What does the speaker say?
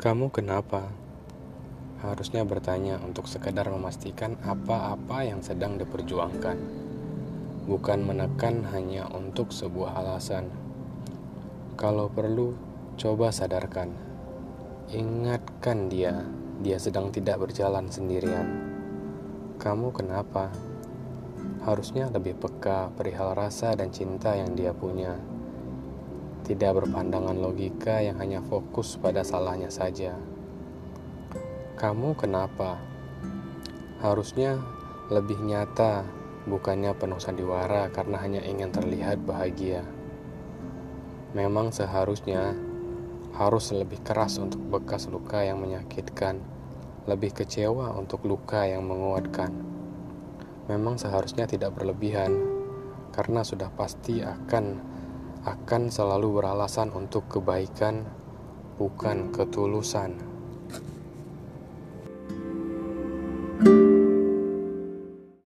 Kamu kenapa? Harusnya bertanya untuk sekadar memastikan apa-apa yang sedang diperjuangkan. Bukan menekan hanya untuk sebuah alasan. Kalau perlu, coba sadarkan. Ingatkan dia, dia sedang tidak berjalan sendirian. Kamu kenapa? Harusnya lebih peka perihal rasa dan cinta yang dia punya tidak berpandangan logika yang hanya fokus pada salahnya saja. Kamu kenapa? Harusnya lebih nyata, bukannya penuh sandiwara karena hanya ingin terlihat bahagia. Memang seharusnya harus lebih keras untuk bekas luka yang menyakitkan, lebih kecewa untuk luka yang menguatkan. Memang seharusnya tidak berlebihan, karena sudah pasti akan akan selalu beralasan untuk kebaikan, bukan ketulusan.